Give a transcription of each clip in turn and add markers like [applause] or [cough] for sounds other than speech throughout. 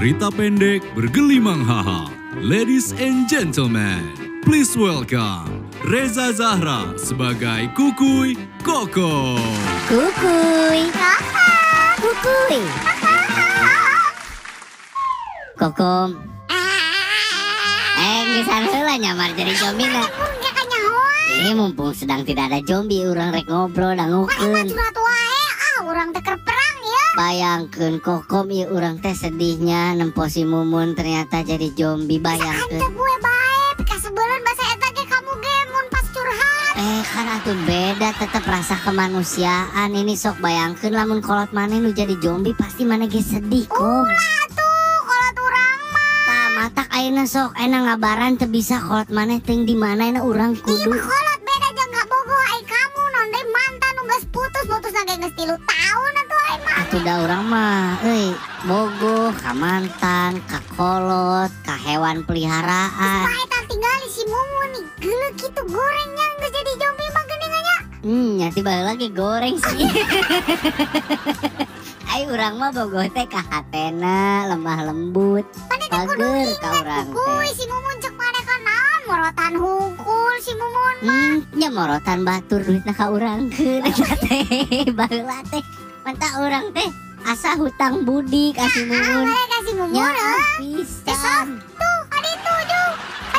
cerita pendek bergelimang haha. Ladies and gentlemen, please welcome Reza Zahra sebagai Kukuy Koko. Kukuy. Kukuy. Kokom. Eh, ngisan heula nyamar jadi zombie na. Enggak nyawa. Ini mumpung sedang tidak ada zombie, orang rek ngobrol dan ngukeun. wae. Ah, orang teker ya. Bayangkeun kokom ieu urang teh sedihnya nempo si Mumun ternyata jadi zombie Anta bayangkeun. gue bae. Pika sebelum bahasa eta ge kamu ge mun pas curhat. Eh kan atuh beda tetep rasa kemanusiaan ini sok bayangkeun lamun kolot maneh nu jadi zombie pasti maneh ge sedih kom. Ulah tuh kalau turang mah. Tah matak ayeuna sok ena ngabaran teu bisa kolot maneh teuing di mana ena urang Ih, kudu. mah kolot beda jeung gak bogo ai kamu non mantan nu geus putus putus lagi geus 3 tahun atuh ai mah. Urang mah euy bogoh ka hewan peliharaan. Tinggal si Mumu nih. Geuleuh kitu gorengnya geus jadi zombie mah geuning nya. Hmm, nyati bae lagi goreng sih. [laughs] Ai urang mah bogoh teh ka hatena lemah lembut. Pager ka urang teh. Si Mumun cek kan naon morotan hungkul si Mumun. Hmm, nya morotan batur duitna ka urang [laughs] eta teh. Baheula teh. Manta urang teh asa hutang budi kasih Ah, mumun. bae kasih Mumun. Nya ah. pisan. Tuh, adi tujuh.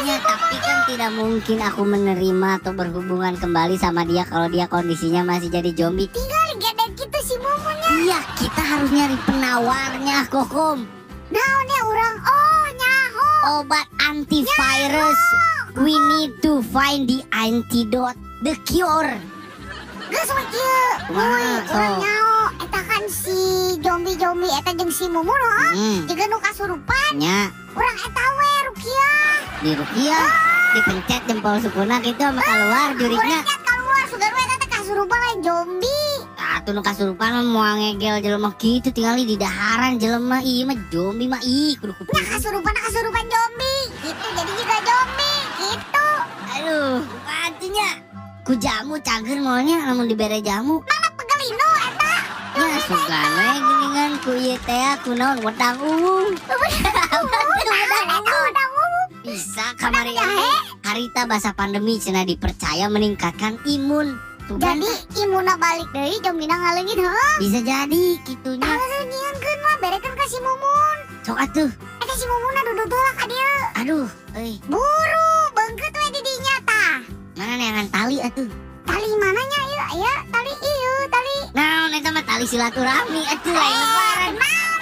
Ya, tapi kan tidak mungkin aku menerima atau berhubungan kembali sama dia kalau dia kondisinya masih jadi zombie. Tinggal gede gitu si Mumunnya. Iya, kita harus nyari penawarnya, Kokom. Naonnya orang oh nyaho. Obat antivirus. We need to find the antidote, the cure. Geus we kieu. Sok? urang nyaho. Kan si zombie-zombie eta jeung si Mumun oh. Hmm, Juga nu kasurupan. nya Urang eta we Rukia. di Rukia dipencet jempol sukuna gitu sama keluar. Urang liat keluar sugar we eta kasurupan lain zombie. Atuh nu kasurupan mah moal ngegel jelema gitu tinggal di daharan jelema ieu mah zombie mah ih kudu Nah kuping. kasurupan kasurupan zombie. Gitu jadi juga zombie. Gitu. Aduh, patinya. Ku jamu cager maunya namun dibere jamu. Mana pegelino. Ya sugan we geuningan ku ieu teh ku naon wedang ungu. Wedang ungu. Bisa kamari ini harita bahasa pandemi cenah dipercaya meningkatkan imun. Tuh kan, Jadi imuna balik deui zombina ngaleungit heuh. bisa jadi gitunya. Aduh nyieunkeun mah berekeun ka si Mumun. Sok atuh. Eta si Mumunna duduk teulah ka dieu. Aduh, euy, Buru beungkeut we di dinya tah. mana neangan tali atuh. Tali mananya ieu aya tali ieu tali. Naon eta mah tali silaturahmi atuh lain lebaran.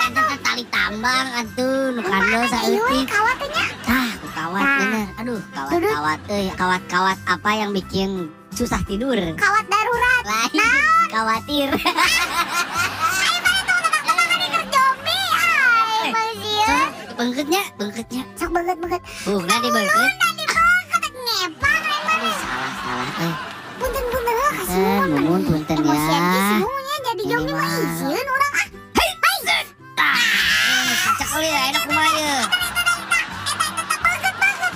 Eta teh tali tambang atuh nu kandel Ieu we saeutik. kawat teh nya. Ah, ku kawat Nah. bener. Aduh, kawat-kawat euy, kawat-kawat apa yang bikin susah tidur? Kawat darurat. Lain, khawatir. Ai, masih Bengketnya, bengketnya. Sok beungeut-beungeut. Uh, nah di bengket. Tadi beungeut ngepang. Aduh, salah, salah. Eh, eh, Mumun. punten ya. Mumunnya jadi zombie mah isieun urang ah. Tah, eh, kacak oli ya, enak kumaha ye.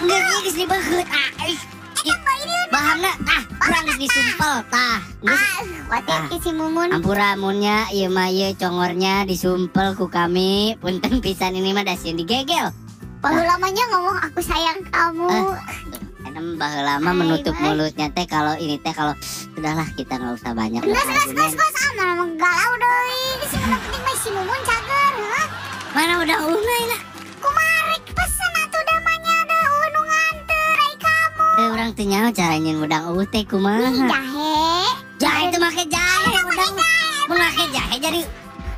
Enggak, geus di bengket. Ah, eh, bahanna, ah, kurang geus disumpel. Tah, Ah, Ah. ke si Mumun. Ampura munnya ieu mah ieu congornya disumpel ku kami. Punten pisan ini mah dasieun digegel. Baheula lamanya ngomong aku sayang kamu. Eh. Baheula mah Hai, menutup mulutnya teh kalau ini teh kalau sudahlah kita nggak usah banyak berargumen. gas ah mana emang galau sini mah penting mah si Mumun cager. Mana udah unai nak? Kumarik pesen atuh damanya ada nu nganter ai kamu. Eh orang teh nyaho cara nyeun udang ueh teh kumaha? jahe. Jahe teh make jahe udang. Mun make jahe jadi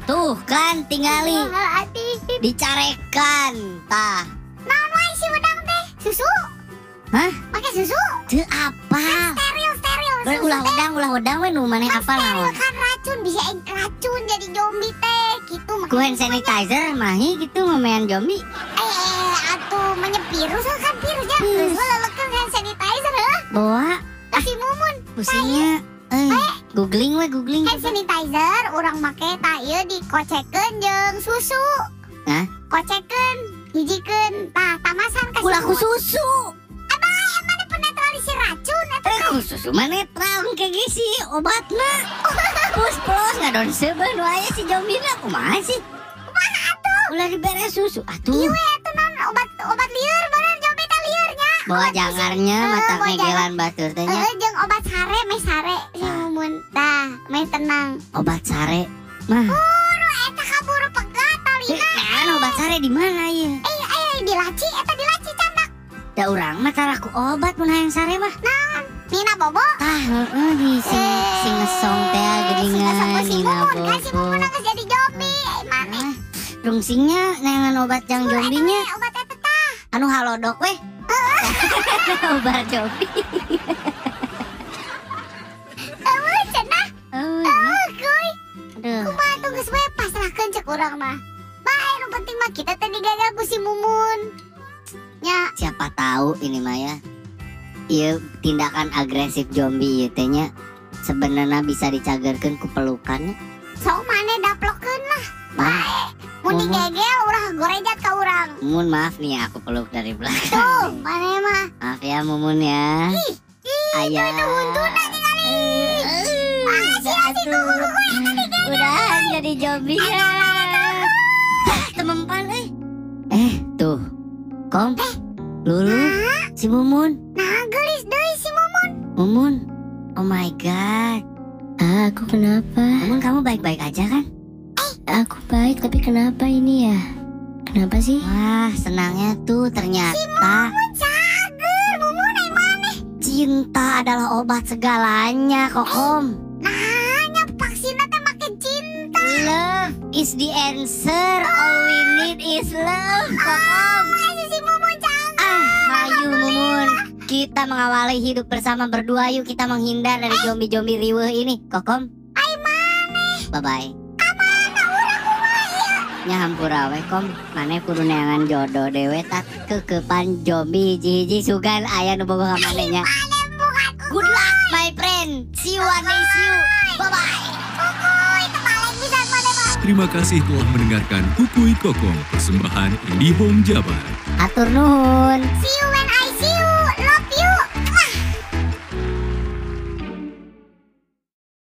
tuh kan tingali dicarekan tah. Naon wae si wedang teh? Susu? Hah? Pakai susu? Teu apa? Steril steril. Ber- susu Ulah wedang ulah wedang we nu maneh apa Steril naon? kan racun bisa racun jadi zombie teh gitu mah. Ku hand sanitizer mahi gitu ngomean zombie. Eh, eh, atuh menyepir usah kan virusnya. Hmm. Terus lelekeun hand sanitizer heuh. Bawa Si Mumun pusingnya. Eh, googling we googling. hand sanitizer urang make tah ieu dikocekeun jeung susu. Hah? Kocekeun, hijikeun, tah tamasan ka Ulah ku susu. Eh, ku susu mah netral kayak gisi obatna. Pus plus ngadon seubeun wae si zombie na kumaha sih? Kumaha [laughs] atuh? Ulah dibere susu. Atuh. Iya itu non obat obat liur bener jombi teh liurnya. Bawa jangarnya Eh, mata ngegelan batur teh nya. Eh jeung obat sare meh sare si Ah. mumun. Tah, meh tenang. Obat sare. Mah, Buru eta kaburu pegat talina. kan obat sare di mana ya? Eh eh di laci eta di laci candak. Da urang mah taraku obat mun hayang sare mah. Nina bobo. Tah, heeh di sing Eh, sing ngesong teh mumun kan si bobo. mumun geus jadi jombi. Eh, Mana? Ah, Rungsingnya nengan obat yang jombinya Obat eta tah. anu halodok weh. [laughs] obat jombi. Eueuh cenah. Oh, Eueuh kuy. aduh. Kumaha tuh geus we pasrahkeun cek urang mah. Bae nu penting mah kita teh digagal ku si mumun. Nya, Siapa tahu ini mah ya. Iya tindakan agresif zombie ieu teh nya sebenarnya bisa dicagerkeun ku pelukannya. sok maneh daplokeun lah. Bae. Mun digegel urang gorejat ka urang. Mumun maaf nih aku peluk dari belakang. Tuh, maneh mah. Maaf ya Mumun ya. Ayah. itu huntuna Ah, si Asi kuku kuku eta digegel. Udah jadi zombie ya. Temempan eh. Eh tuh. Kom. Lulu. Si Mumun. Mumun. Mumun. Oh my god. Aku kenapa? Mumun kamu baik-baik aja kan? Aku baik tapi kenapa ini ya? Kenapa sih? Wah, senangnya tuh ternyata Cager, mumun ai maneh. cinta adalah obat segalanya, Kokom. Nanya vaksinna teh make cinta. Love is the answer. All we need is love, Kokom. Ayo si mumun. Ah, ayo Mumun. Kita mengawali hidup bersama berdua. Yuk kita menghindar dari zombie-zombie riweh ini, Kokom. Ai maneh. Bye bye. Nya hampura we kom Mane kudu neangan jodoh dewe tak kekepan zombie hiji sugan aya nu boga ka. Maneh bukan Good luck my friend. See you one day see you. Bye bye. kukuy terbalik bisa maneh mah. Terima kasih telah mendengarkan Kukui Kokong, persembahan IndiHome Jabar. Atur nuhun. See you